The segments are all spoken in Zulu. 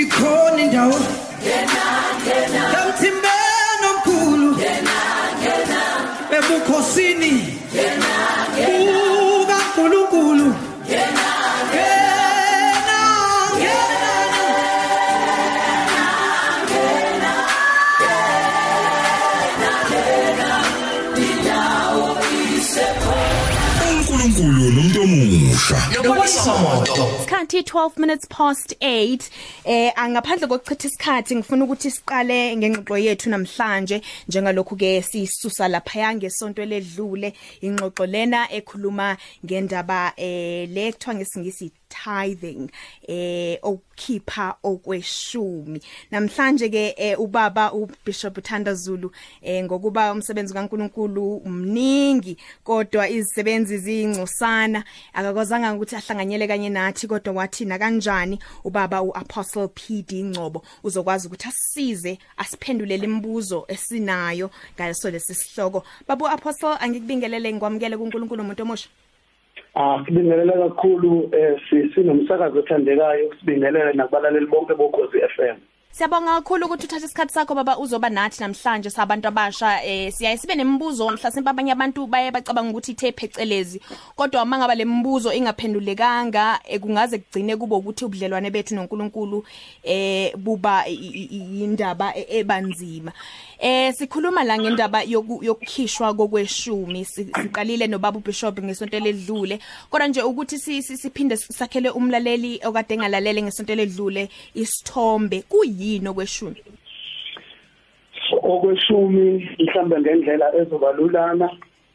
ikhona indawo emthimbeni omkhulu ebukhosini. Omusha Isikhathi 12 minutes past 8 eh angaphandle kokuchitha isikhathi ngifuna ukuthi siqale ngengxoxo yethu namhlanje njengalokhu ke sisusa lapha yange sonto ledlule ingxoxo lena ekhuluma ngendaba eh lekuthiwa ngesingisi tithing eh okukhipha okweshumi. Namhlanje ke eh, ubaba uBishop Thanda Zulu eh ngokuba umsebenzi kaNkuluNkulu umningi kodwa izisebenzi zingcosana. Akakwazanga ukuthi ahlanganyele kanye nathi kodwa wathi na kanjani ubaba uApostle PD Ngcobo uzokwazi ukuthi asisize asiphendulele imibuzo esinayo ngaso lesi sihloko. Babu Apostle angikubingelele ngikwamukele kuNkulunkulu umuntu omusha Ah sibingelela kakhulu eh si- sinomsakazo othandekayo sibingelela nakubalaleli bonke bokhozi FM. Siyabonga kakhulu ukuthi uthathe isikhathi sakho baba uzoba nathi namhlanje sabantu abasha eh siyaye sibe nemibuzo mhlasimpe abanye abantu baye bacabanga ukuthi ithe phecelezi. Kodwa mangaba lemibuzo ingaphendulekanga eh, kungaze kugcine kube ukuthi ubudlelwane bethu noNkulunkulu eh buba i- i- i- indaba e- ebanzima. Eh sikhuluma la ngendaba yoku- yokukhishwa kokweshumi Si- siqalile nobaba uBishop ngesonto ledlule. Kodwa nje ukuthi si- si- siphinde sakhele umlaleli okade engalalele ngesonto ledlule isithombe kuyini okweshumi? Okweshumi mhlambe ngendlela ezobalulana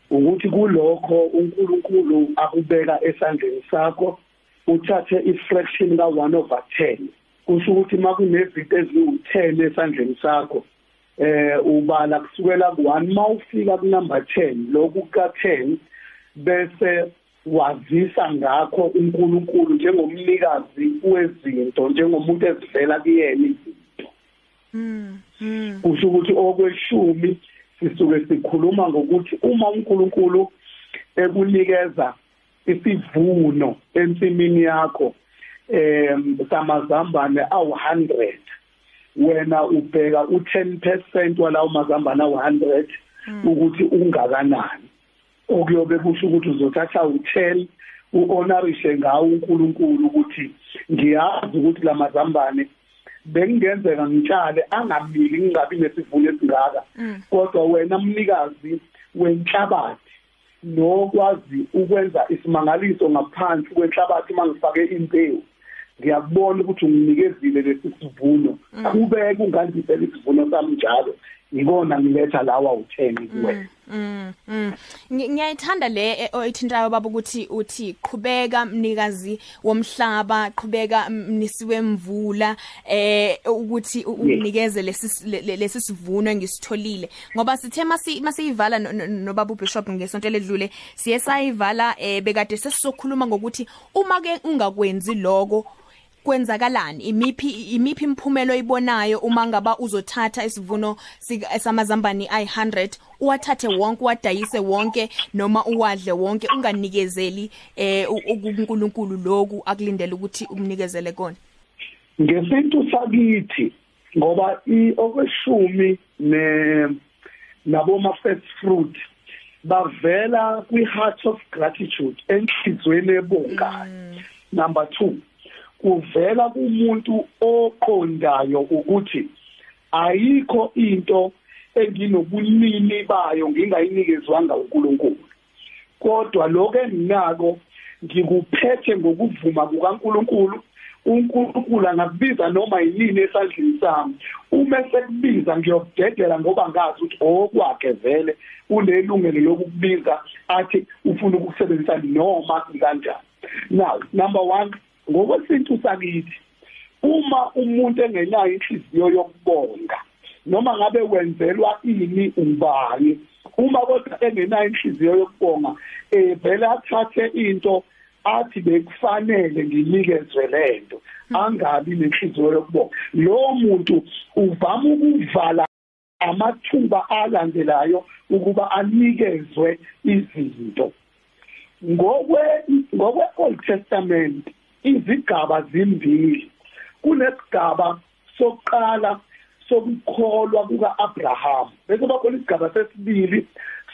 ukuthi kulokho uNkulunkulu akubeka esandleni sakho uthathe ifraction ka 1 over 10 kusho ukuthi makunezinto eziwu10 esandleni sakho eh ubala kusukela ku1 mawufika ku number 10 lokhu ka 10 bese wazisa ngakho uNkulunkulu njengomnikazi wezinto njengomuntu ezivela kuyena. izinto kusho ukuthi okweshumi sisuke sikhuluma ngokuthi uma uNkulunkulu ekunikeza isivuno ensimini yakho em samazambane awu100 wena ubheka u10% walawo mazambane awu100 ukuthi ungakanani. Okuyobe kusho ukuthi uzothatha u10 uhonorishe ngawo uNkulunkulu ukuthi ngiyazi ukuthi lamazambane bekungenzeka ngitshale angamili ngingabi nesivuno esingaka. Kodwa wena mnikazi wenhlabathi nokwazi ukwenza isimangaliso ngaphansi kwenhlabathi mangifake impewu ngiyakubona ukuthi unginikezile lesi sivuno. Kube kungandisela isivuno sami njalo. Yikona ngiletha lawa u10 kuwena Mm. mm. Ngi- Ngiyayithanda le eh, oyithintayo baba ukuthi uthi qhubeka mnikazi womhlaba qhubeka mnisiwe mvula eh ukuthi unikeze lesi le- le- lesi sivuno engisitholile ngoba sithe masi masiyivala no- no- nobaba uBishop ngesonto ledlule siye sayivala eh bekade sesizokhuluma ngokuthi uma ke ungakwenzi lokho kwenzakalani? Imiphi imiphi imphumelo oyibonayo uma ngaba uzothatha isivuno samazambani ayi100 uwathathe wonke wadayise wonke noma uwadle wonke unganikezeli eh u- uNkulunkulu lokhu akulindele ukuthi umnikezele kona? Ngesintu sakithi ngoba okweshumi ne naboma first fruit bavela kwi heart of gratitude enhlizweni ebongayo number 2 kuvela kumuntu oqondayo ukuthi ayikho into enginobunini bayo ngingayinikezwanga uNkulunkulu. Kodwa lokho enginako ngikuphethe ngokuvuma kukaNkulunkulu uNkulunkulu angakubiza noma yini esandleni sami. Uma sekubiza ngiyokudedela ngoba ngazi ukuthi okwakhe vele unelungelo lokukubiza athi ufuna ukukusebenzisa noma kanjani now number 1 ngokwesintu sakithi uma umuntu engenayo inhliziyo yokubonga noma ngabe wenzelwa ini ubani uma kodwa engenayo inhliziyo yokubonga eh vele athathe into athi bekufanele nginikezwe lento angabi nenhliziyo yokubonga lo muntu uvama ukuvala amathuba alandelayo ukuba anikezwe izinto. Ngokwe ngokwe Old Testament izigaba zimbili. Kunesigaba sokuqala sokukholwa kuka-Abraham. Bese bakhona isigaba sesibili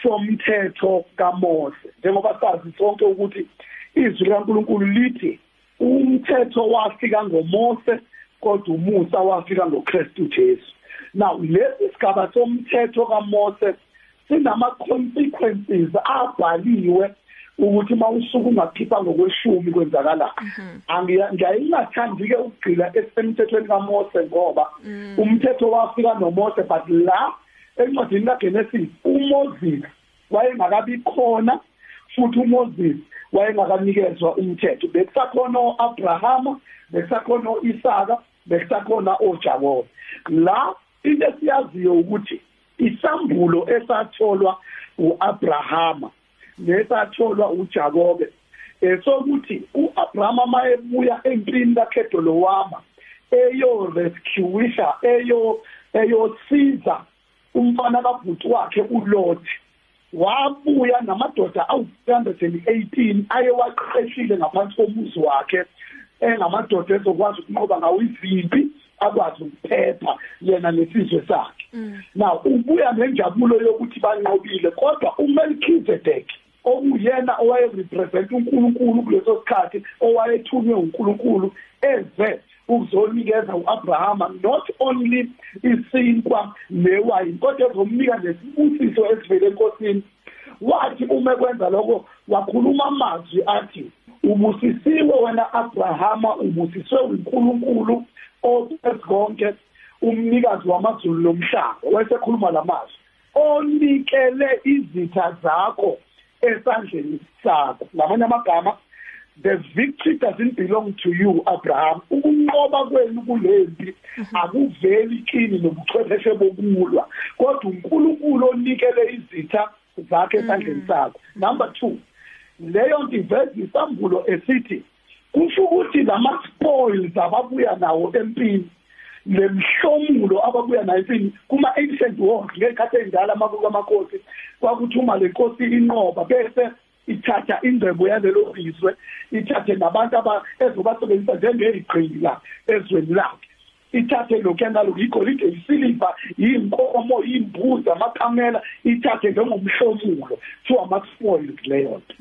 somthetho kaMose njengoba sazi sonke ukuthi izwi likaNkuluNkulu lithi umthetho wafika ngoMose kodwa umusa wafika ngoKristu Jesu. Now lesi sigaba somthetho kaMose sinama consequences abhaliwe ukuthi mawusuku ungakhipha ngokweshumi kwenzakala angiyayingathandi ke ukugcila esemthethweni kaMose ngoba umthetho wafika noMose but la encwadini kaGenesis uMoses wayengakabi khona futhi uMoses wayengakanikezwa umthetho. Bekusakhona uAbraham bekusakhona uIsaka bekusakhona oJakobe la into esiyaziyo ukuthi isambulo esatholwa uAbrahama nesatholwa uJakobe esokuthi uAbrahama mayebuya empini kaKedolowama eyo rescueisha eyo eyosiza umfana kabhuti wakhe uLot wabuya namadoda awu-318 ayewaqeqeshile ngaphansi komuzi wakhe engamadoda ezokwazi ukunqoba ngawo izimpi akwazi ukuphepha yena nesizwe sakhe. Now ubuya nenjabulo yokuthi banqobile kodwa uMelchizedek okuyena owayerepresent uNkulunkulu kuleso sikhathi owayethunywe uNkulunkulu eze ukuzonikeza uAbraham not only isinkwa newayini kodwa ezomnika nesibusiso esivele enkosini. Wathi uma kwenza lokho wakhuluma amazwi athi ubusisiwe wena Abrahama ubusiswe uNkulunkulu ophezkonke umnikazi wamazulu lomhlaba wayesekhuluma lamazwi onikele izitha zakho esandleni sakho ngamanye amagama the victory doesn't belong to you Abraham. Ukunqoba kwenu kulempi akuveli kini nobuchwepheshe bokulwa kodwa uNkulunkulu onikele izitha zakhe esandleni sakho. Number 2 leyo nto iveza isambulo esithi kusho ukuthi lama spoils ababuya nawo empini lemhlomulo ababuya nayo empini kuma ancient wars ngekhathi endala amakuka amakhosi kwakuthi uma lenkosi inqoba bese ithatha ingcebo yalelo bizwe ithathe nabantu aba ezobasebenzisa njengezigqila ezweni lakhe. Ithathe lokhu nalo igolide isiliva inkomo imbuzi amakhamela ithathe njengomhlomulo to ama-spoils leyo nto.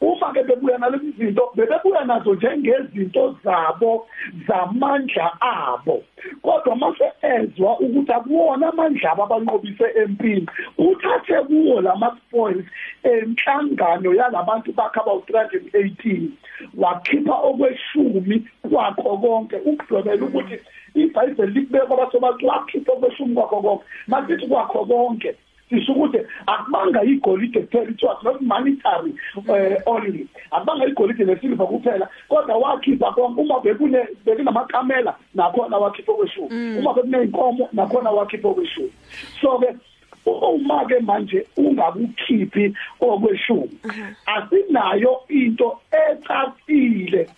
Uma ke bebuya nalezi zinto bebebuya nazo njengezinto zabo zamandla abo. Kodwa mase ezwa ukuthi akuwona amandla abo abanqobise empini uthathe kuwo lama-spoils enhlangano yalabantu bakhe abawu-318 wakhipha okweshumi kwakho konke ukudwebela ukuthi ibhayibheli likubeka kwabasobathi wakhipha okweshumi kwakho konke. Masithi kwakho konke sisho ukuthi akubanga igolide kuphela it was not monetary uh, only. Akubanga igolide nesiliva kuphela kodwa wakhipha konke. Uma bekune bekunamakamela nakhona wakhipha okweshumi. Uma bekuneyinkomo nakhona wakhipha okweshumi. So ke uma ke manje ungakukhiphi okweshumi asinayo into ecacile.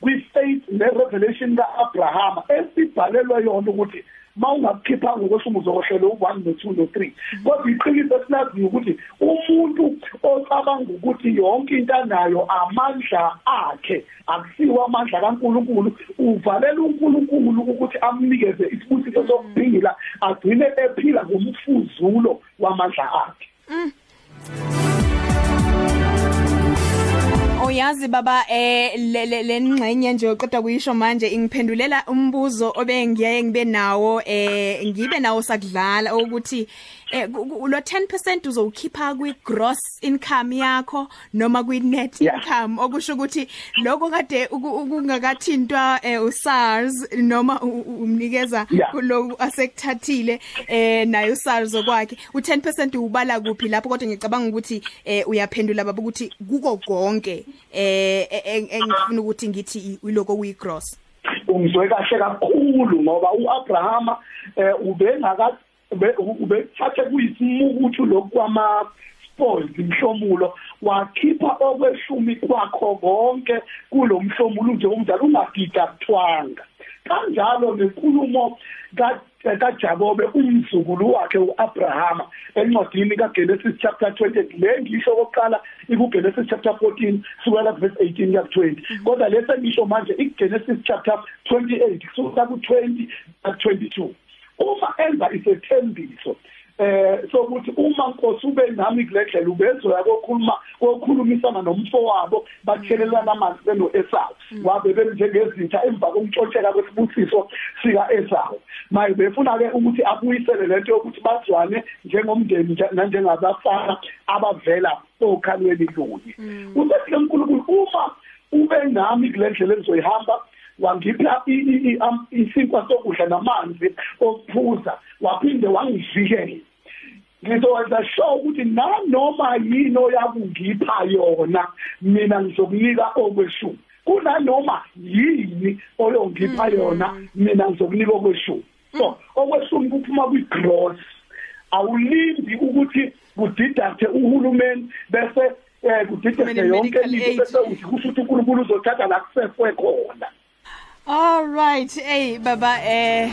Kwi-faith ne-revelation ka-abrahama esibhalelwe yona ukuthi mawungakukhipha ngokweshumi uzokohlela u1 no2 no3 kodwa iqiniso esilaziyo ukuthi umuntu ocabanga ukuthi yonke into anayo amandla akhe akusiwa amandla kaNkuluNkulu uvalela uNkulunkulu ukuthi amnikeze isibusiso sokuphila agcine ephila ngomfuzulo wamandla akhe. Oyazi baba eh le lengxenye nje oqeda kuyisho manje ingiphendulela umbuzo obengiyaye ngibe nawo eh ngibe nawo sakudlala ukuthi eh lo 10% uzowukhipha kwi gross income yakho noma kwi net income? Okusho ukuthi lokho kade ukungakathintwa uSARS noma umnikeza Yeah. kulo asekuthathile eh nayo uSARS okwakhe. U10% ubala kuphi lapho? Kodwa ngicabanga ukuthi eh uyaphendula baba ukuthi kuko konke. Eh e- e- engifuna ukuthi ngithi iloko kuyi gross ungizwe kahle kakhulu ngoba uAbrahama eh ubengaka ube- ubethathe kuyisimukuthu lokwama spoils imhlomulo wakhipha okweshumi kwakho konke kulomhlomulo nje umdala ungagidathwanga kanjalo nenkulumo ka kaJakobe umzukulu wakhe uAbrahama encwadini kaGenesis chapter 20 le ngisho okokuqala ikuGenesis chapter 14 sukela verse 18 ya 20 kodwa lese ngisho manje iGenesis chapter 28 kusuka ku20 na 22 uma enza isethembiso eh sokuthi uma Nkosi ube nami kuledlela ubezoya kokhuluma kokhulumisana nomfowabo bathelelana amanzi beno Esau wabe benjengezitha emva komtshotsheka kwesibusiso sika Esau maye befuna ke ukuthi abuyisele lento yokuthi bazwane njengomndeni nanjengabafana abavela okhalweni lunye usethi uNkulunkulu uma ube nami kulendlela engizoyihamba wangipha isinkwa sokudla namanzi okuphuza waphinde wangivikela ngizokwenza sure ukuthi nanoma yini oyakungipha yona mina ngizokunika okweshumi kunanoma yini oyongipha yona mina ngizokunika okweshumi so okweshumi kuphuma kwi-gross. Awulindi ukuthi kudidathe uhulumeni bese eh kudidathe yonke into bese uthi kusho ukuthi uNkulunkulu uzothatha la kusefwe khona. All right. Hey baba eh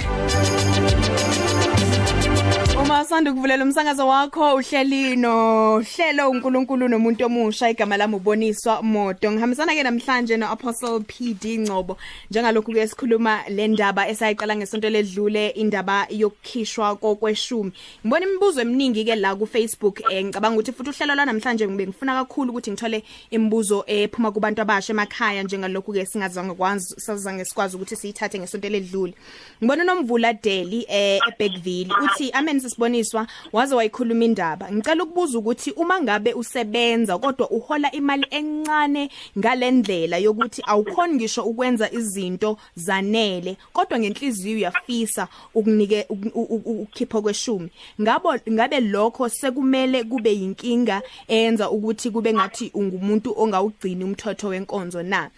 Uma sanda kuvulela umsakazo wakho uhleli no hlelo uNkulunkulu nomuntu omusha igama lami uboniswa moto. Ngihambisana ke namhlanje no Apostle PD Ngcobo njengalokhu ke sikhuluma le ndaba esayiqala ngesonto ledlule indaba yokukhishwa kokweshumi. Ngibona imibuzo eminingi ke la ku Facebook eh ngicabanga ukuthi futhi uhlelo la namhlanje ngibe ngifuna kakhulu ukuthi ngithole imibuzo ephuma kubantu abasha emakhaya njengalokhu ke singazange kwazi sazange sikwazi ukuthi siyithathe ngesonto ledlule. Ngibona nomvula Deli eh eBackville uthi amen sisiboniswa waze wayikhuluma indaba. Ngicela ukubuza ukuthi uma ngabe usebenza kodwa uhola imali encane ngalendlela yokuthi awukhoni ngisho ukwenza izinto zanele kodwa ngenhliziyo uyafisa ukunike ukukhipha kweshumi ngabo ngabe lokho sekumele kube yinkinga eyenza ukuthi kube ngathi ungumuntu ongawugcini umthotho wenkonzo na?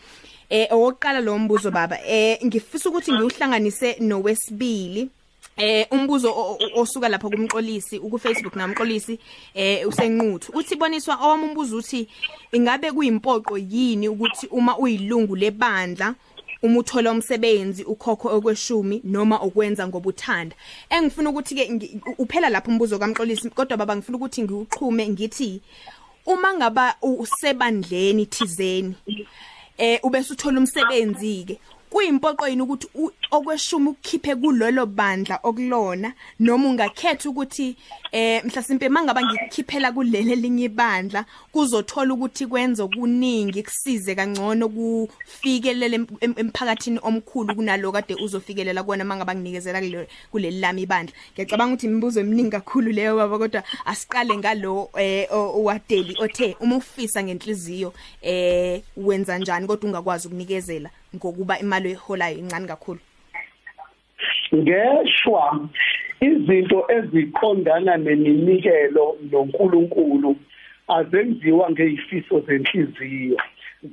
Eh owokuqala lo mbuzo baba eh ngifisa ukuthi ngiuhlanganise nowesibili. Eh umbuzo osuka lapha kumxolisi ku Facebook namxolisi eh usenquthu. Uthi boniswa owami umbuzo uthi ingabe kuyimpoqo yini ukuthi uma uyilungu lebandla uma uthola umsebenzi ukhokho okweshumi noma okwenza ngobuthanda? Engifuna ukuthi ke uphela lapha umbuzo kamxolisi kodwa baba ngifuna ukuthi ngiuqhume ngithi uma ngaba usebandleni thizeni eh ubese uthola umsebenzi ke kuyimpoqo yini ukuthi okweshuma ukukhiphe kulolo bandla okulona noma ungakhetha ukuthi eh mhlasimpe mangaba ngikhiphela kuleli linye ibandla kuzothola ukuthi kwenza okuningi kusize kangcono kufikelele emphakathini omkhulu kunalo kade uzofikelela kuona mangaba nginikezela kuleli lami ibandla. Ngiyacabanga ukuthi imibuzo eminingi kakhulu leyo baba kodwa asiqale ngalo eh owadeli othe uma ufisa ngenhliziyo eh wenza njani kodwa ungakwazi ukunikezela? Ngokuba imali eholayo incane kakhulu? Ngeshwa izinto eziqondana neminikelo noNkulunkulu azenziwa ngeifiso zenhliziyo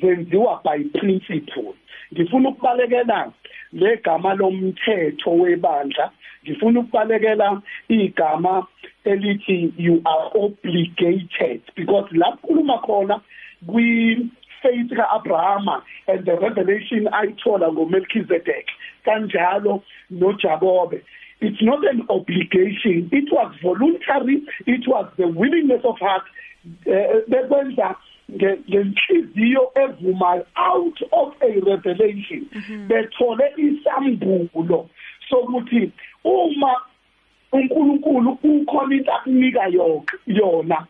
zenziwa by principle. Ngifuna ukubalekela legama lomthetho webandla ngifuna ukubalekela igama elithi you are obligated because lapho khuluma khona kwi faith kaAbrahama and the revelation ayithola ngoMelchizedek kanjalo noJakobe it's not an obligation. It was voluntary. It was the willingness of heart. Bekwenza ngenhliziyo evumayo out of a revelation. Bethole isambulo sokuthi uma uNkulunkulu ukhona into akunika yona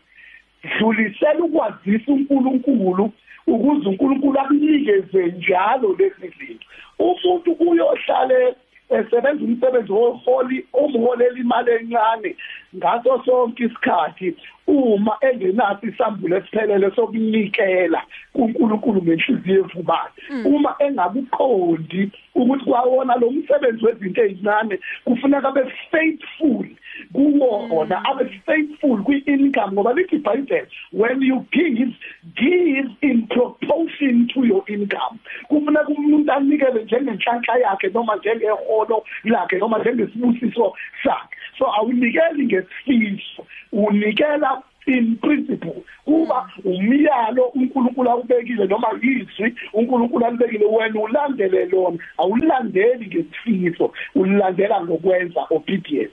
dlulisela ukwazisa uNkulunkulu ukuze uNkulunkulu akunikeze njalo lezi zinto. Umuntu uyohlale esebenza umsebenzi woholi omholela imali encane. Ngaso sonke isikhathi uma engenaso isambulo esiphelele sokunikela kuNkulunkulu ngenhliziyo evumayo uma engakuqondi ukuthi kwawona lo msebenzi wezinto ezincane kufuneka abe faithful kuwona abe faithful kwi-income ngoba lithi iBhayibheli when you give give in proportion to your income. Kufuneka umuntu anikele njengenhlanhla yakhe noma njengeholo lakhe noma njengesibusiso sakhe. So awunikeli ngesifiso unikela in principle kuba umyalo uNkulunkulu awubekile noma yizwi uNkulunkulu alibekile wena ulandele lona awulandeli ngesifiso ulilandela ngokwenza obedience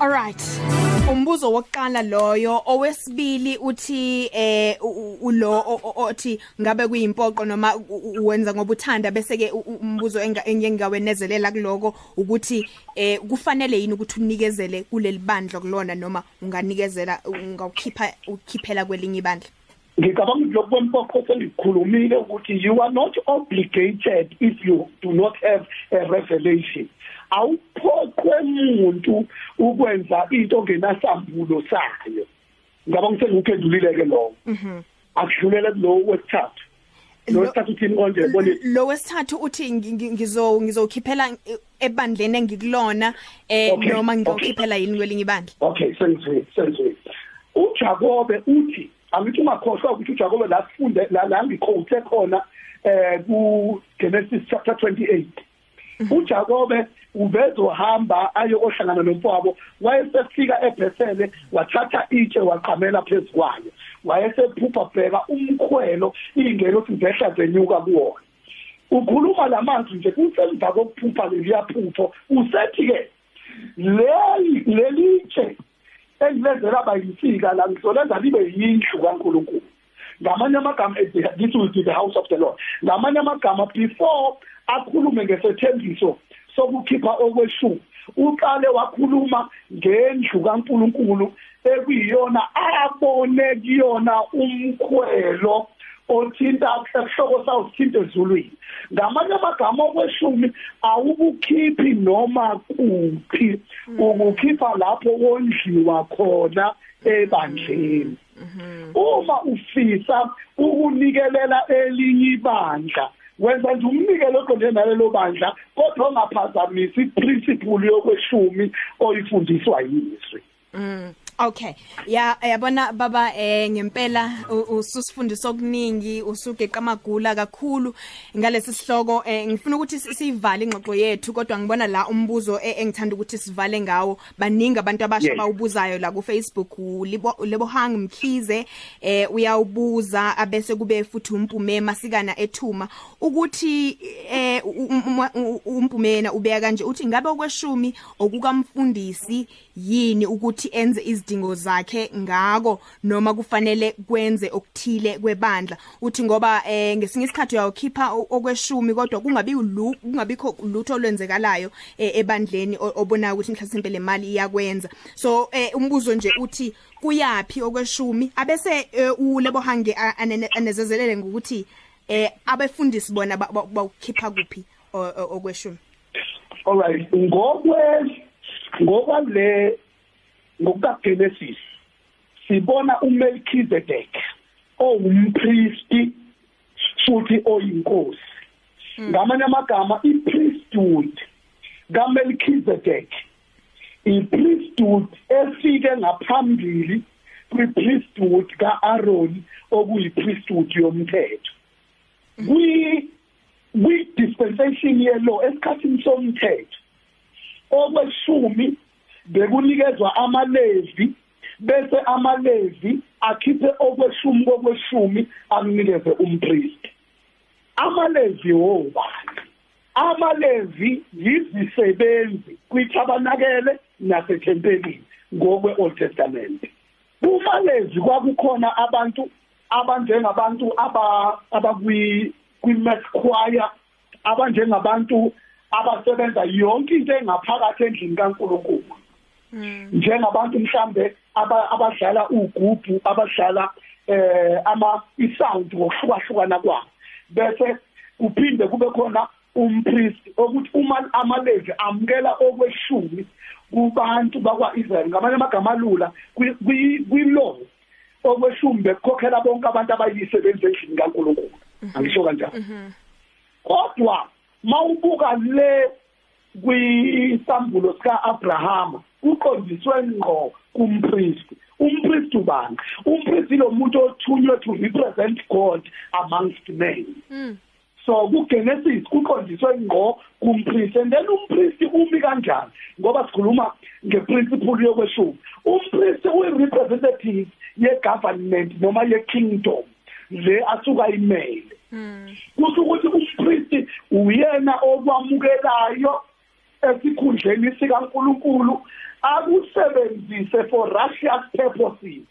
Alright. Umbuzo wokuqala loyo owesibili uthi eh u- u- ulo o- o- othi ngabe kuyimpoqo noma u- u- uwenza ngoba uthanda bese ke umbuzo enga- engingawenezelela kuloko ukuthi eh kufanele yini ukuthi unikezele kuleli bandla kulona noma unganikezela ungawukhipha ukhiphela kwelinye ibandla. ngicabanga ukuthi lokhu kwempoqo sengikhulumile ukuthi you are not obligated if you do not have a revelation awuphoqwe umuntu ukwenza into ngenasambulo sayo. Ngicabanga sengikuphendulile ke lowo akudlulele kulowo wesithathu. Lo wesithathu uthini konje? Bone Lo wesithathu uthi ngi- ngi- ngizo ngizokhiphela eh, ebandleni engikulona eh Okay, noma okay. ngizokhiphela yini kwelinye ibandla. okay sengizwe sengizwe uJakobe uthi angithi ungakhohlwa ukuthi uJakobe la sifunde la la ngiquote khona eh ku Genesis chapter 28 uJakobe ubezohamba ayokohlangana nomfowabo wayesefika eBethele wathatha itshe waqhamela phezukwayo wayesephupha bheka umkhwelo ingelo sivehla zenyuka kuwona. Ukhuluma lamazwi nje kusemva kokuphupha leliyaphupho usethi ke leli lelitshe engilenzela bayinsika la ngizolenza libe yindlu kaNkuluNkulu. Ngamanye amagama eh, this will be the house of the Lord. Ngamanye amagama before akhulume ngesethembiso sokukhipha okweshumi uqale wakhuluma ngendlu kaNkuluNkulu ekuyiyona abone kuyona umkhwelo. Othinta esihloko sawo sithinta ezulwini. Ngamanye amagama okweshumi awukukhiphi noma kuphi ukukhipha lapho wondliwa khona ebandleni. Uma ufisa ukunikelela elinye ibandla wenza nje umnikelo oqonde nalelo bandla kodwa ongaphazamisi iprinciple yokweshumi oyifundiswa yizwi Okay. Ya yabona baba eh ngempela ususifundisa okuningi usugeqa amagula kakhulu ngalesi sihloko. Eh ngifuna ukuthi si- sivale ingxoxo yethu kodwa ngibona la umbuzo eh, engithanda ukuthi sivale ngawo. Baningi abantu abasha bawubuzayo la ku Facebook lebohang mkhize eh uyawubuza abese kube futhi umpume masikana ethuma ukuthi eh umpumena ubeka kanje. Uthi ngabe okweshumi okukamfundisi yini ukuthi enze izidingo zakhe ngako noma kufanele kwenze okuthile kwebandla? Uthi ngoba eh ngesinye isikhathi uyakhipha okweshumi kodwa kungabi kungabikho lutho olwenzekalayo eh, ebandleni obona ukuthi mhlasimbe le mali iyakwenza. So eh umbuzo nje uthi kuyapi okweshumi? Abese eh, ulebohange anezezelele ngokuthi eh abefundisi bona ba- ba- bawukhipha kuphi okweshumi? Alright ngokwe ngokwale ngokukaGenesis sibona uMelchizedek owumpriesti futhi oyinkosi. Ngamanye amagama ipriesthood kaMelchizedek ipriesthood efike ngaphambili kwipriesthood kaAaron okuyipriesthood yomthetho. Kwi kwi dispensation yelaw esikhathini somthetho okweshumi bekunikezwa amalevi bese amalevi akhiphe okweshumi kokweshumi akunikeze umpriest amalevi wobani amalevi yizisebenzi kwithabanakele nasethempelini ngokwe Old Testament. Kumalevi kwakukhona abantu abanjengabantu aba abakwi kwi-mass choir abanjengabantu abasebenza yonke into engaphakathi endlini kaNkuluNkulu. Njengabantu mhlambe aba- abadlala ugubhu abadlala eh ama isound ngokuhlukahlukana kwabo. Bese kuphinde kube khona umpriest ukuthi uma amalevi amkela okweshumi kubantu bakwaIsrael ngamanye amagama alula kwi-law okweshumi bekukhokhela bonke abantu abayisebenzi endlini kaNkuluNkulu. Angisho kanjalo. Kodwa mawubuka le kwisambulo sika Abraham uqondiswe ngqo kumpriest umpriest ubani? Umpriest lo muntu othunywe to represent God amongst men. So kuGenesis kuqondiswe ngqo kumpriest and then umpriest umi kanjani? Ngoba sikhuluma ngeprinciple yokweshumi. Umpriest uyi representative prerogative ye-government noma ye-kingdom. Le asuka imele kusho ukuthi umpriest uyena okwamukelayo esikhundleni sikaNkuluNkulu akusebenzise for righteous purposes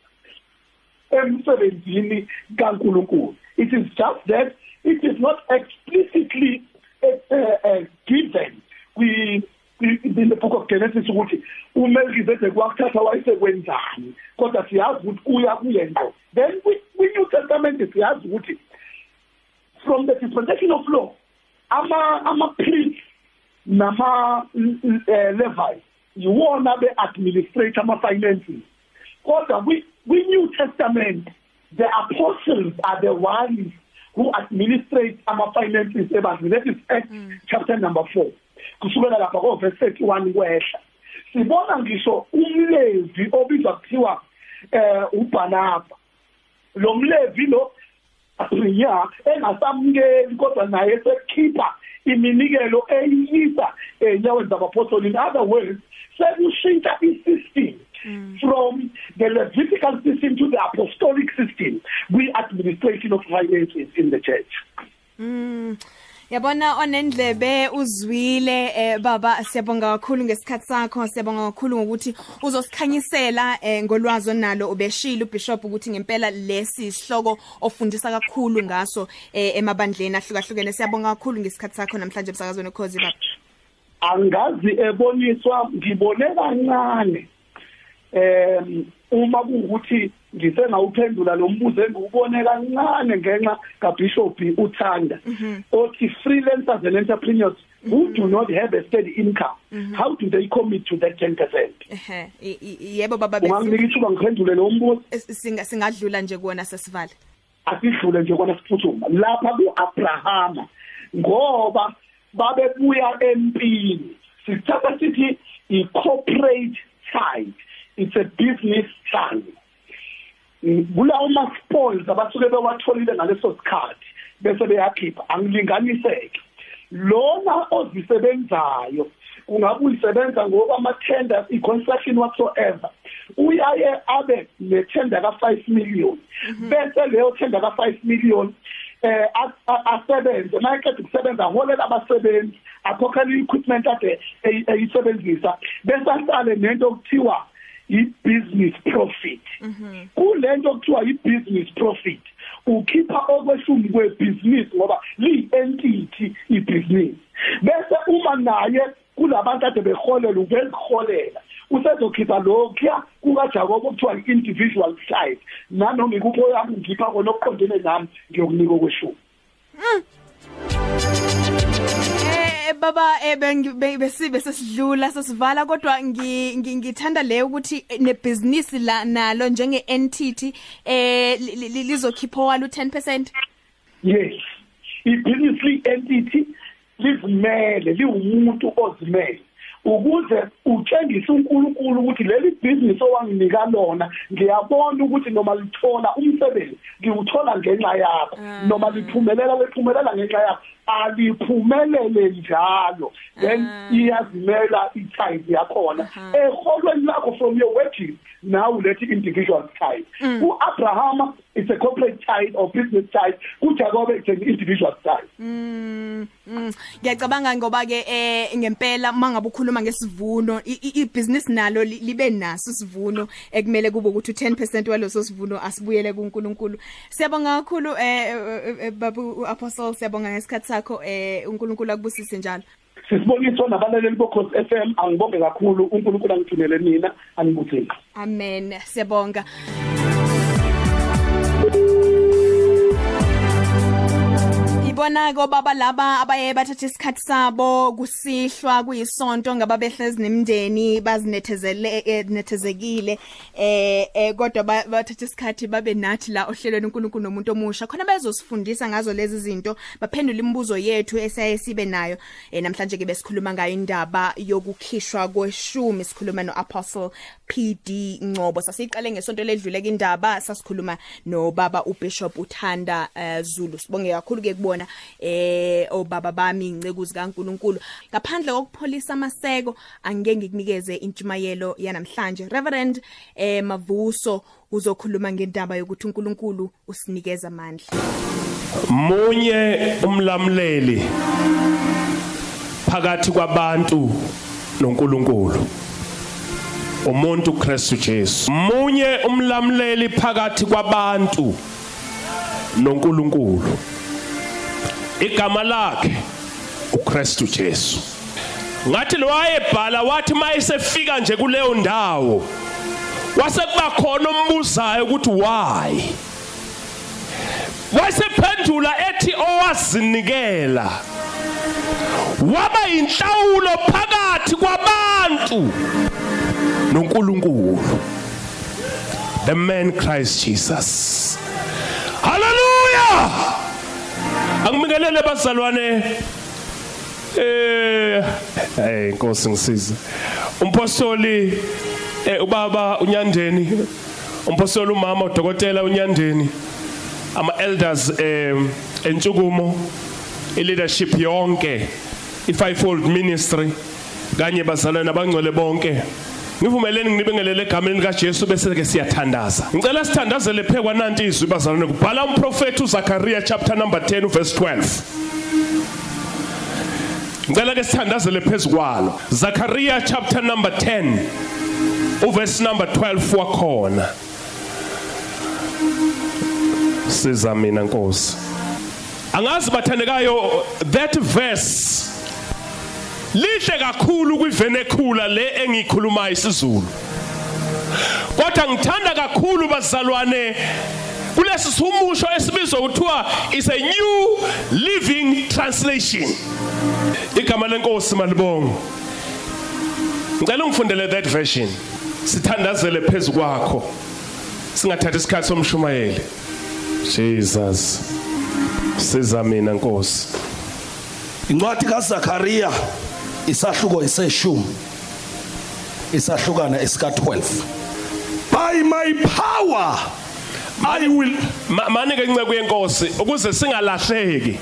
emsebenzini kaNkuluNkulu. It is just that it is not explicitly uh, uh, given kwi in the book of Genesis ukuthi uMelchizedek wakuthatha wayesekwenzani kodwa siyazi ukuthi kuya kuye ngqo. Then kwi New Testament siyazi ukuthi from the dispensation of law ama ama priests nama uh, Levites yiwona be administrate ama finances kodwa kwi New Testament the apostles are the ones who administrate ama finances ebandleni that is Acts mm. chapter number 4 kusukela lapha ko verse 31 kwehla. Sibona ngisho umlevi obizwa kuthiwa eh uBanaba. Lo mlevi lo aprinya engasamukeli kodwa naye sekhipha iminikelo eyisa enyaweni zabapostoli in other words sekushintsha isystem Mm. from the Levitical system to the apostolic system. We administration of finances in the church. Mm. Yabona onendlebe uzwile eh baba siyabonga kakhulu ngesikhatsi sakho siyabonga kakhulu ngokuthi uzosikhanyisela eh ngolwazi onalo ubeshila ubishop ukuthi ngempela lesi sihloko ofundisa kakhulu ngaso eh emabandleni ahlukahlukene. Siyabonga kakhulu ngesikhatsi sakho namhlanje emsakazweni ukhozi baba. Angazi eboniswa ngibone kancane em uma kuwukuthi ngisengawuphendula lo mbuzo engiwubone kancane ngenxa kaBishop uThanda othi freelancers and entrepreneurs who do not have a steady income how do they commit to that 10% ehe yebo baba bese unganginika ithuba ngiphendule lo mbuzo singa singadlula nje kuona sesivale. Asidlule nje kona siphuthuma. Lapha kuAbrahama ngoba babebuya empini. Sithatha sithi i corporate side it's a business plan kulawo ma spoils abasuke bewatholile ngaleso sikhathi bese beyakhipha. Angilinganiseke lona ozisebenzayo kungabe uyisebenza ngoba ama tenders i construction whatsoever uyaye abe ne tender ka 5 million bese leyo tender ka 5 million eh asebenze. Mayeqeda ukusebenza holela abasebenzi akhokhela equipment ade eyisebenzisa bese asale nento okuthiwa i-business profit. Kulento okuthiwa i-business profit. Ukhipha okweshumi kwebusiness ngoba li-entity ibusiness. Bese uma naye kulabantu ade beholela ubeziholela usezokhipha lokhuya kukaJakob okuthiwa i-individual side. Nanoma ikupho yami ngipha kona okuqondene nami ngiyokunika okweshumi. Eh baba besibe sesidlula sesivala kodwa ngithanda le ukuthi nebusiness la nalo njenge entity eh lizokhipha walo 10% Yes. Ibusiness entity livumele liwumuntu ozimele. Ukuze utshengise uNkulunkulu ukuthi leli business owanginika lona ngiyabona ukuthi noma lithola umsebenzi ngiwuthola ngenxa yakho noma liphumelela lephumelela ngenxa yakho aliphumelele njalo. Then iyazimela itithe yakhona. Eholweni lakho from your wages now lethi individual tithe. uAbraham it's a corporate tithe or business tithe kuJacob it's an individual tithe mm ngiyacabanga ngoba ke eh ngempela mangabe ukhuluma ngesivuno ibusiness nalo libe naso isivuno ekumele kube ukuthi u10% waloso sivuno asibuyele kuNkulunkulu. Siyabonga kakhulu eh babu apostle siyabonga ngesikhathi sakho eh uNkulunkulu akubusise njalo. Sisibonisa nabalaleli bokhosi FM angibonge kakhulu uNkulunkulu angithumele mina anibuthele amen siyabonga. Ibona ko baba laba abaye bathatha isikhathi sabo kusihlwa kuyisonto ngababehlezi nemndeni bazinethezele nethezekile eh eh kodwa bathatha isikhathi babe nathi la ohlelweni uNkulunkulu nomuntu omusha. Khona bezosifundisa ngazo lezi zinto baphendula imibuzo yethu esaye sibe nayo. Eh namhlanje ke besikhuluma ngayo indaba yokukhishwa kweshumi sikhuluma no Apostle PD Ngcobo. Sasiqale ngesonto ledluleke indaba sasikhuluma no baba uBishop uThanda uh, Zulu. Sibonge kakhulu ke kubona eh obaba bami incekuzi kaNkuluNkulu. Ngaphandle kokupholisa amaseko angeke ngikunikeze intshumayelo yanamhlanje. Reverend eh Mavuso uzokhuluma ngendaba yokuthi uNkulunkulu usinikeza amandla. Munye umlamleli phakathi kwabantu noNkulunkulu. Umuntu Kristu Jesu. Munye umlamleli phakathi kwabantu noNkulunkulu. Igama lakhe uKristu Jesu. Ngathi lo wayebhala wathi mayisefika nje kuleyo ndawo wasekuba khona umbuzayo ukuthi why? Wasephendula ethi owazinikela waba inhlawulo phakathi kwabantu noNkulunkulu the man Christ Jesus. Hallelujah! Angibingelele bazalwane. Eh hey inkosi ngisiza umpostoli eh ubaba unyandeni umpostoli umama udokotela unyandeni ama elders eh entshukumo i-leadership yonke i-fivefold ministry kanye bazalwane abangcwele bonke. Ngivumeleni nginibingelele egameni likaJesu bese ke siyathandaza. Ngicela sithandazele phekwa nanti izwi bazalwane kubhala umprofeti uZakaria chapter number 10 verse 12. Ngicela ke sithandazele phezukwalo. Zakaria chapter number 10 uverse number 12 wakhona. Siza mina Nkosi. Angazi bathandekayo that verse lihle kakhulu kwivenekula le engikhuluma isiZulu. Kodwa ngithanda kakhulu bazalwane kulesi sumusho esibizwa kuthiwa is a new living translation. Igama lenkosi malibongo ngicela ungifundele that version. Sithandazele phezukwakho singathatha isikhathi somshumayeli. Jesus. Siza mina nkosi. Incwadi kaZakaria isahluko iseshumi. Isahlukana esika 12 by my power i will Ma- mani ke inceke yenkosi ukuze singalahleki?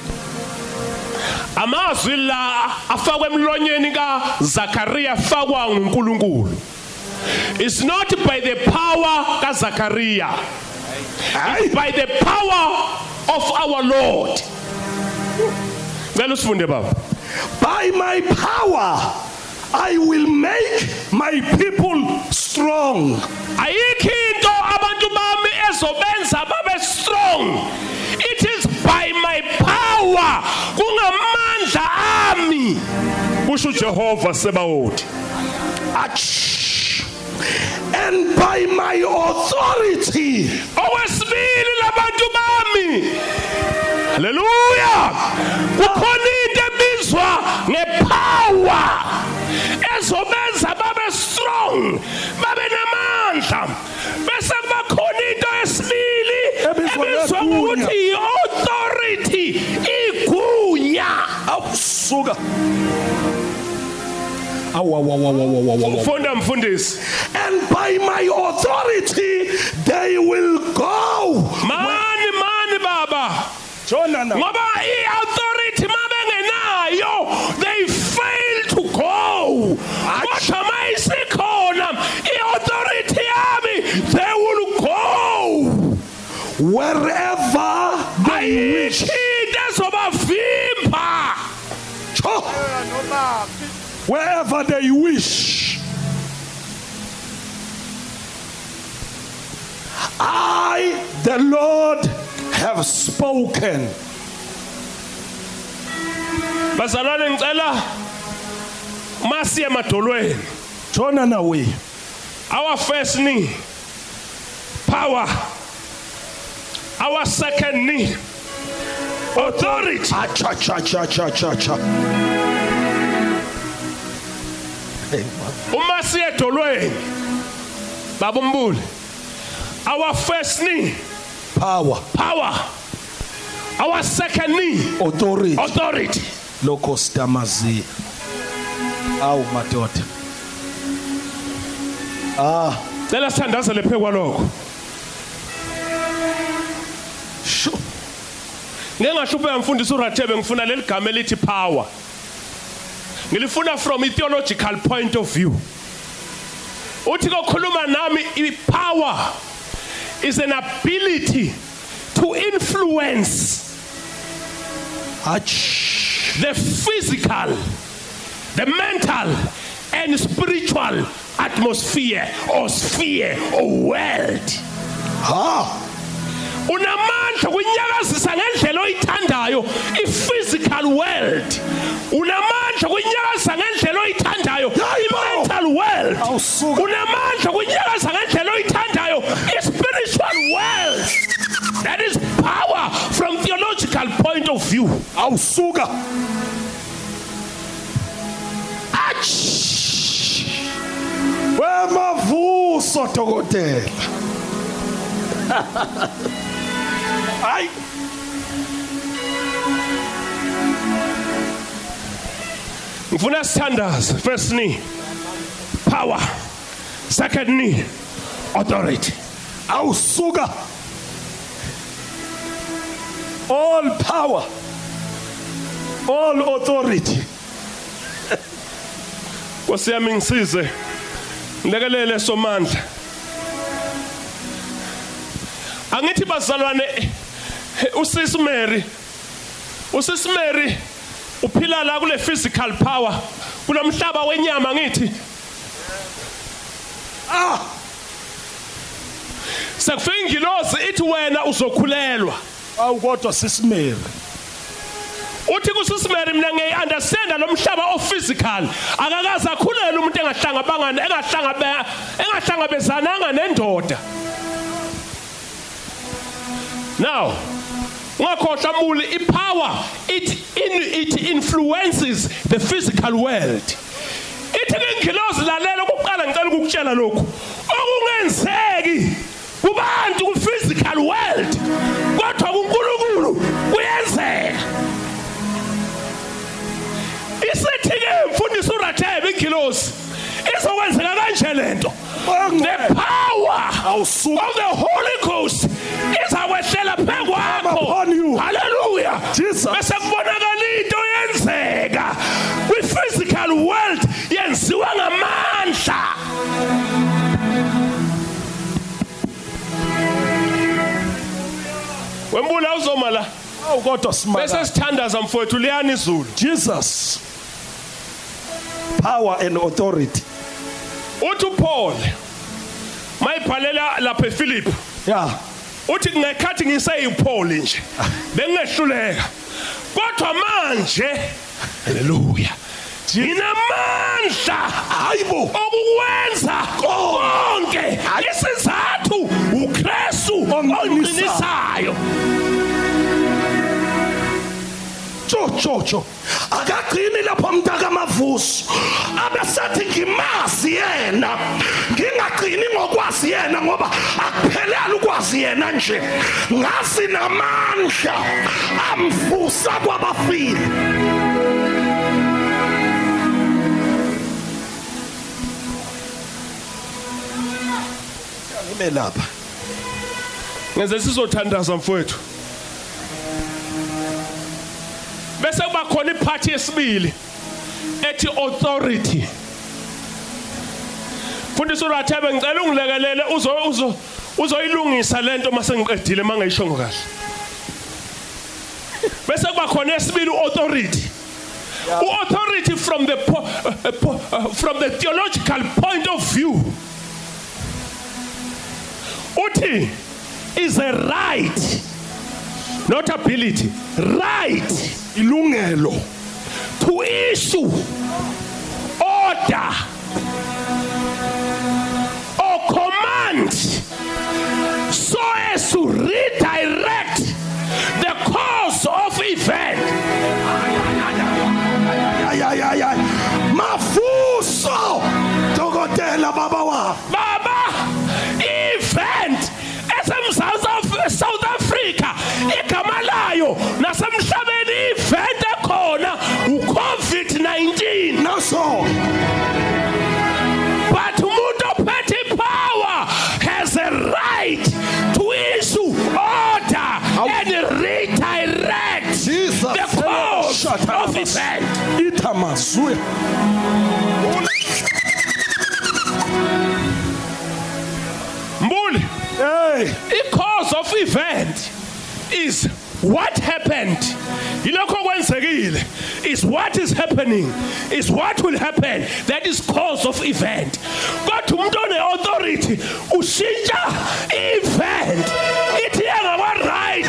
Amazwi la afakwe emlonyeni kaZakaria afakwa nguNkulunkulu. It's not by the power kaZakaria It's by the power of our Lord. Ngicela usifunde baba by my power i will make my people strong. Ayikho into abantu bami ezobenza babe strong. It is by my power kungamandla ami. Kusho uJehova sebawothi Ach. and by my authority. Okwesibili labantu bami. Haleluya kukhona ebizwa ngepower ezobenza babe strong babe namandla bese kuba khona into yesibili Ebizwa ngokuthi i-authority igunya. Awusuka. Awawawawawawawa funda mfundisi. And by my authority they will go. Mani mani baba. Jona na ngoba i-authority mabengenayo go! Kodwa mayisikhona i-authority yami they will go. Wherever they wish. Ezobavimba. Cho. wherever they wish. I the Lord have spoken. Bazalwane ngicela masiye emadolweni jona nawe. Our first knee. Power. Our second knee. Authority. Acha cha cha cha cha cha hey uma siye edolweni baba umbuli our first knee. Power. Power. Our second knee. Authority. Authority. Lokho sitamazi awu madoda. Ah. Cela sithandazele phezu kwalokho. Sho. Ngeke ngashuphe mfundisi uRathebe ngifuna leli gama elithi power. Ngilifuna from a theological point of view. Uthi kokhuluma nami i-power is an ability to influence Ach. the physical. The mental and spiritual atmosphere or sphere or world. Ha. unamandla kunyakazisa ngendlela oyithandayo i-physical world. Unamandla kunyakazisa ngendlela oyithandayo i-mental world. Unamandla kunyakazisa ngendlela oyithandayo i-spiritual world. That is power from theological point of view. Awusuka. Wemavuso dokotela. Hayi. ngifuna sithandaze first knee power second knee authority Awusuka. All power. All authority. Nkosi yami ngisize ngilekelele somandla Angithi bazalwane usisi Mary usisi Mary uphila la kule physical power kulomhlaba wenyama ngithi Ah. sekufika ingilozi ithi wena uzokhulelwa Awukodwa sisimere. Uthi kusisimere mina ngiyaunderstand lo mhlaba o physical akakaze akhulele umuntu engahlangabangana engahlangabe engahlangabezananga nendoda. Now ungakhohlwa muli ipower it in it influences the physical world. Ithi ngingilozi lalela ukuqala ngicela ukukutshela lokhu. Okungenzeki kubantu ku physical world kodwa kuNkulunkulu mfundisi uRathebe ingilosi izokwenzeka kanje lento the power Awusuka. of the holy ghost izakwehlela phezu kwakho upon you. haleluya Jesus. bese kubonakala into yenzeka kwi physical world yenziwa ngamandla wembula uzoma la Awukodwa bese simara. sithandaza mfowethu liyani izulu Jesus. Power and authority. uthi uPaul mayibhalela lapha ePhilip Yeah. uthi ngekhathi ngiseyiPaul nje bengehluleka kodwa manje haleluya nginamandla Hayibo. okukwenza konke isizathu uKristu onqinisayo Cho cho cho. Akagcini lapho mntaka mavuso. Abesathi ngimazi yena. Ngingagcini ngokwazi yena ngoba akuphelele ukwazi yena nje. Ngasi namandla amvusa kwabafile. Ngime lapha. ngeze sizothandaza mfowethu khona iphathi yesibili ethi authority. Mfundisi uRathebe ngicela ungilekelele uzo uzo uzoyilungisa lento mase ngiqedile mangayishongo kahle bese kuba khona esibili authority authority from the po, uh, po, uh, from the theological point of view. Uthi is a right not ability right. Ilungelo. to issue order or command so as to redirect the course of event Ay ay ay ay. Mavuso. Dokotela baba wa. baba event esemzantsi Af- South Africa igama layo nasemhlabeni event ekhona uCovid-19. Naso. but umuntu ophethe power has a right to issue order and redirect event. Ithamazwe mbuli hey. i cause of event is what happened. Yilokho kwenzekile is what is happening is what will happen. That is cause of event. Kodwa umuntu one authority ushintsha event. Ithi yangakwa right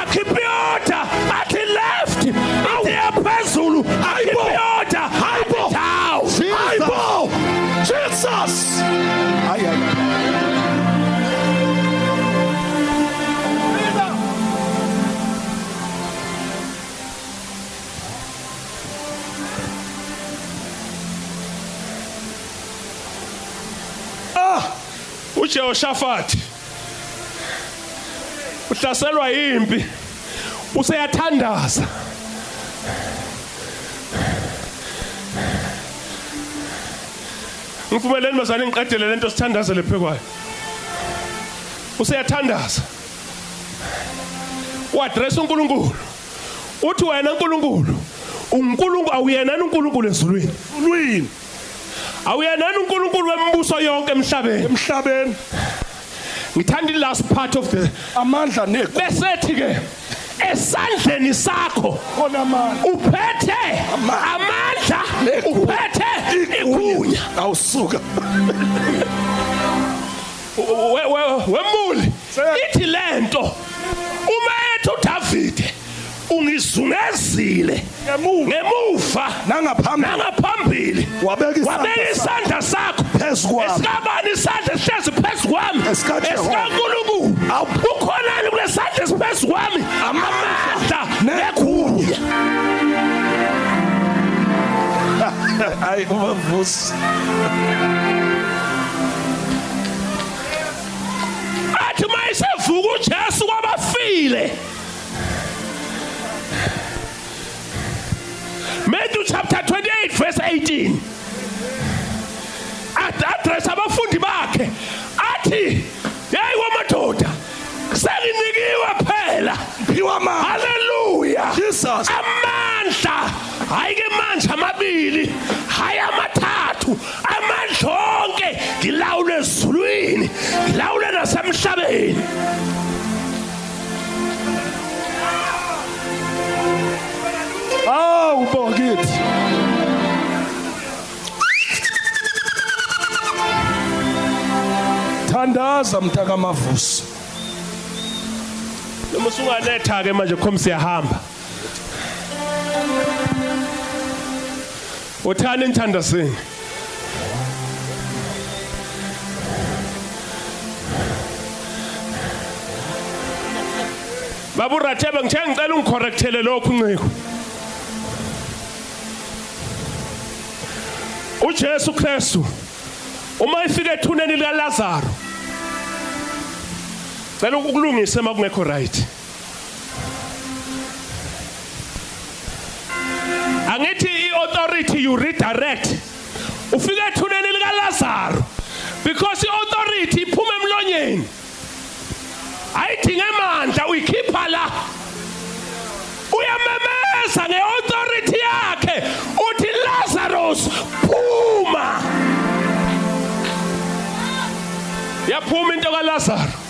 akhiphe order athi left ithi yaphezulu akhiphe order Hayibo. hayibo jesus. Hayi hayi uJehoshaphat uhlaselwa impi useyathandaza. Ngivumeleni bazali ngiqedele lento sithandazele phekwayo. Useyathandaza. Uaddress uNkulunkulu. Uthi wena uNkulunkulu uNkulunkulu awuyena uNkulunkulu ezulwini? Ulwini awuyena uNkulunkulu wembuso yonke emhlabeni? Emhlabeni. Ngithanda i last part of the amandla neko besethi ke esandleni sakho khona amandla. uphethe Amandla. uphethe igunya. Awusuka. We- we- wemuli. Ithi lento uma ethi uDavide ungizungezile. Ngemuva. Ngemuva. Nangaphambili. Nangaphambili. Wabeka isandla wabeka isandla sakho. Phezu kwami. esikabani isandla sihlezi phezu kwami? EsikaJehova. esikaNkulunkulu. Ukhonani kulesandla esiphezu kwami. Amandla negunya hayi ubavusi athi mayisevuka uJesu kwabafile. Matthew chapter 28 verse 18 Ad- address abafundi bakhe athi hey wamadoda sekinikiwe phela. Phiwa amandla haleluya jesus. Amandla hayi ke manje amabili hayi amathathu amandla onke ngilawule ezulwini ngilawule nasemhlabeni. Thandaza mtaka mavusi noma usungaletha ke manje khom siyahamba uthani inthandazini Babu Rathebe ngithe ngicela ungicorrectele lokhu nciko uJesu Kristu uma efika ethuneni lika Cela ukulungisa makungekho right. Angithi iauthority you redirect ufika ethuneni lika Lazaro because iauthority iphuma emlonyeni. Ayidinge amandla uyikhipha la. Uyamemeza ngeauthority yakhe uthi Lazarus phuma. Yaphuma into kaLazaro.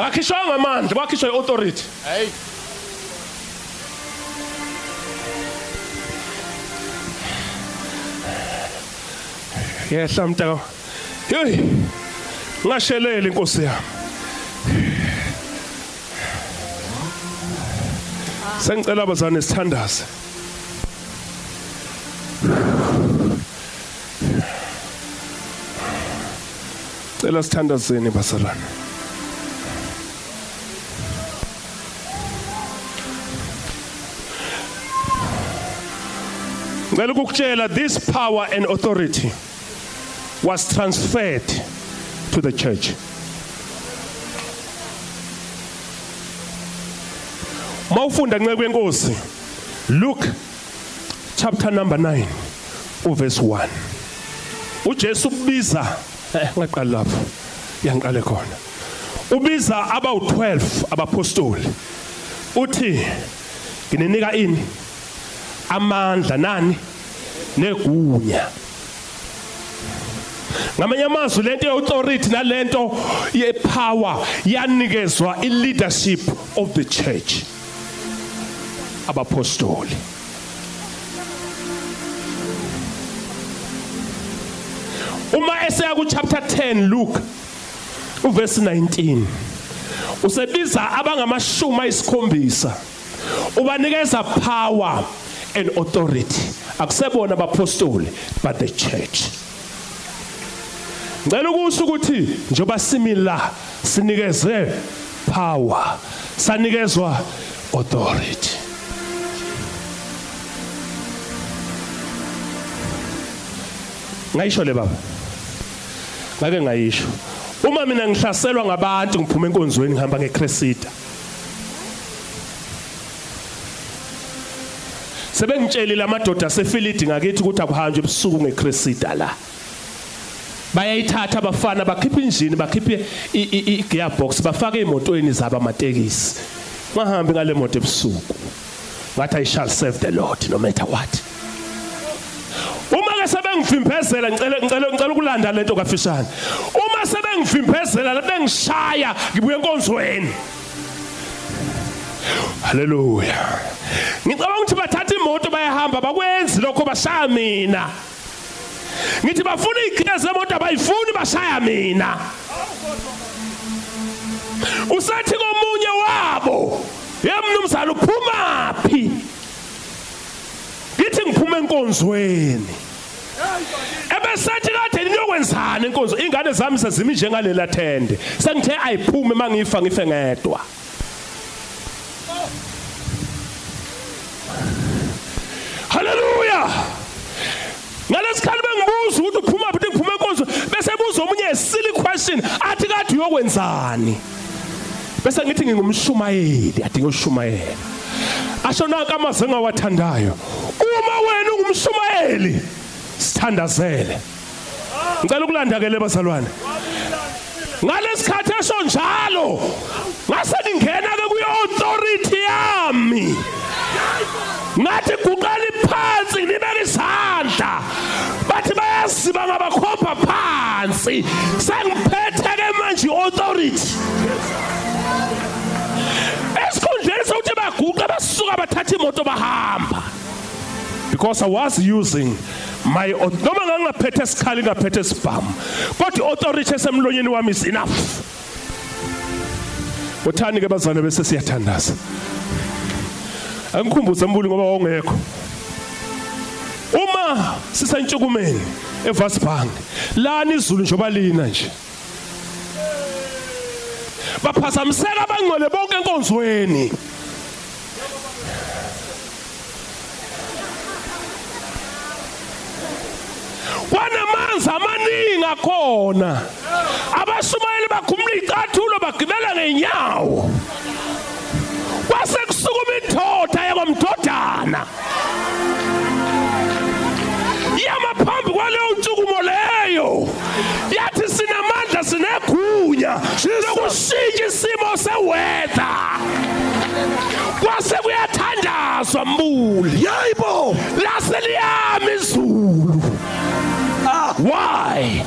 Akakhishwa ngamandla kwakhishwa iauthority hey. Yehla mntaka hey. Ngashelele inkosi yami. Sengicela abazane sithandaze. Cela sithandazeni basalana. Ngicela ukukutshela this power and authority was transferred to the church. Mawufunda nceke wenkosi Luke chapter number 9 uverse 1 uJesu ubiza eh ngaqala lapho yangiqale khona. Ubiza abawu12 abapostoli. Uthi ngininika ini? Amandla nani? Negunya. Ngamanye amazwi lento yeauthority nalento yepower yanikezwa ileadership of the church. Abapostoli uma eseya ku chapter 10 Luke uverse 19 usebiza abangamashumi ayisikhombisa ubanikeza power and authority. Akusebona abapostoli but the church. Ngicela ukusho ukuthi njoba simila sinikeze power sanikezwa authority. Ngayisho le baba? Ngake ngayisho. Uma mina ngihlaselwa ngabantu ngiphuma enkonzweni ngihamba ngecresida sebengitshelile amadoda asefilidi ngakithi ukuthi akuhanjwe ebusuku ngecresida la. Bayayithatha abafana bakhipha injini bakhiphe i- i- i- gearbox bafake emotweni zabo amatekisi. Ngahambi ngale moto ebusuku. Ngathi i shall serve the lord no matter what. Uma ke sebengivimbezela ngicela ngicela ngicela ukulanda lento kafishane uma sebengivimbezela bengishaya ngibuye enkonzweni. Haleluya ngicabanga ukuthi bathatha imoto bayahamba bakwenzi lokho bashaya mina. Ngithi bafuna igiya zemoto abayifuni bashaya mina. Usathi komunye wabo yemnumzana uphumaphi ngithi ngiphuma enkonzweni. Ebesathi kade niyokwenzani enkonzo? Ingane zami sezimi njengalela thende sengithe ayiphume mangifa ngife ngedwa. Haleluya ngalesikhathi bengibuza ukuthi uphuma phi ngiphuma enkonzo bese buza omunye silly question athi kade uyokwenzani? Bese ngithi ngingumshumayeli adinga ushumayela asho nanka amazwi engawathandayo uma wena ungumshumayeli sithandazele. Ngicela ukulandakele bazalwane. Ngalesikhathi esho njalo ngase authority yami ngathi guqala phansi nibeka isandla bathi bayaziba ngabakhomba phansi. Sengiphethe ke manje authority esikhundleni sokuthi baguqe basuka bathatha imoto bahamba. Because I was using my noma ngangingaphethe isikhali ngaphethe isibhamu kodwa authority esemlonyeni wami is enough. Uthani ke bazalwane bese siyathandaza. Angikhumbuze mbuli ngoba wawungekho. Uma sisentshukumeni eVasbank lana izulu njoba lina nje? Baphazamiseka abangcwele bonke enkonzweni. Kwanamanzi amaningi akhona. Abashumayeli bakhumula icathulo bagibela ngenyawo kwase kusukuma lokushintsha isimo seweather kwase kuyathandazwa mbuli. Yayibo laseliyama izulu why?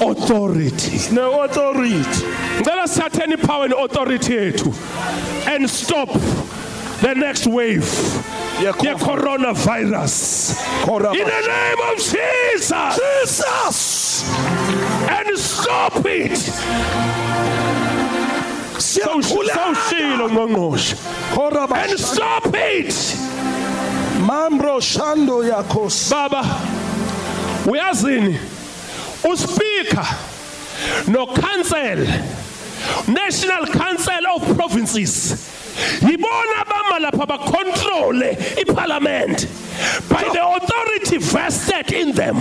Authority. Ne-authority ngicela sithatheni ipower and authority yethu and stop the next wave. Ye-COVID. ye-coronavirus Corona- in the name of jesus. Jesus. And stop it. Sawushilo ngqongqoshe and stop it. Mambro shando yakos baba uyazini? Uspeaker no council national council of provinces. Yibona bama lapha bacontrol iparliament by the authority vested in them.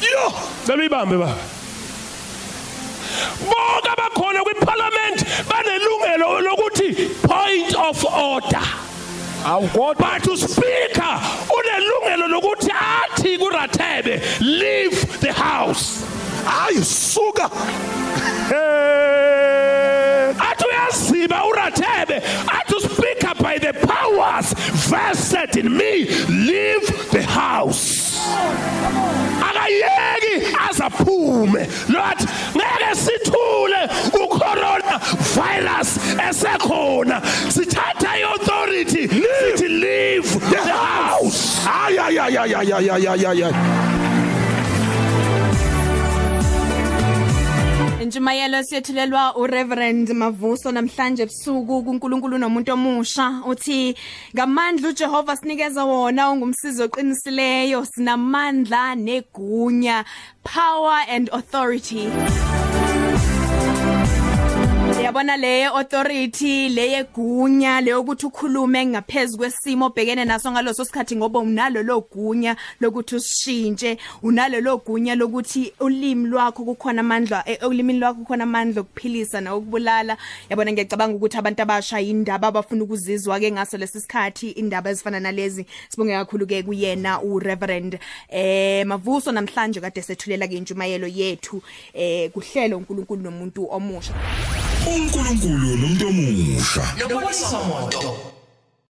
Yo! Cela uyibambe baba bonke abakhona kwiparliament banelungelo lokuthi point of order. Awukodwa. But uspeaker unelungelo lokuthi athi kuRathebe leave the house. Hayi suka. Athi uyaziba uRathebe athi uspeaker shall by the powers vested in me leave the house. Akayeki azaphume. Lot ngeke sithule ucorona virus esekhona. Sithatha iauthority sithi leave the house. Ay. Injumayelo siyethulelwa uReverend Mavuso namhlanje ebusuku kuNkulunkulu nomuntu omusha uthi ngamandla uJehova sinikeza wona ungumsizi oqinisileyo sinamandla negunya power and authority. Yabona le authority le yegunya le ukuthi ukhulume ngaphezulu kwesimo obhekene naso ngaloso sikhathi ngoba unalo logunya lokuthi usishintshe unalo logunya lokuthi ulimi lwakho kukhona amandla eh, ulimini lwakho kukhona amandla okuphilisa nawokubulala yabona ngiyacabanga ukuthi abantu abasha indaba abafuna ukuzizwa ke ngaso lesisikhathi indaba ezifana nalezi sibonge kakhulu ke kuyena uReverend eh Mavuso namhlanje kade sethulela ke injumayelo yethu eh kuhlelo uNkulunkulu nomuntu omusha. uNkulunkulu nomuntu omusha Nobonisa moto.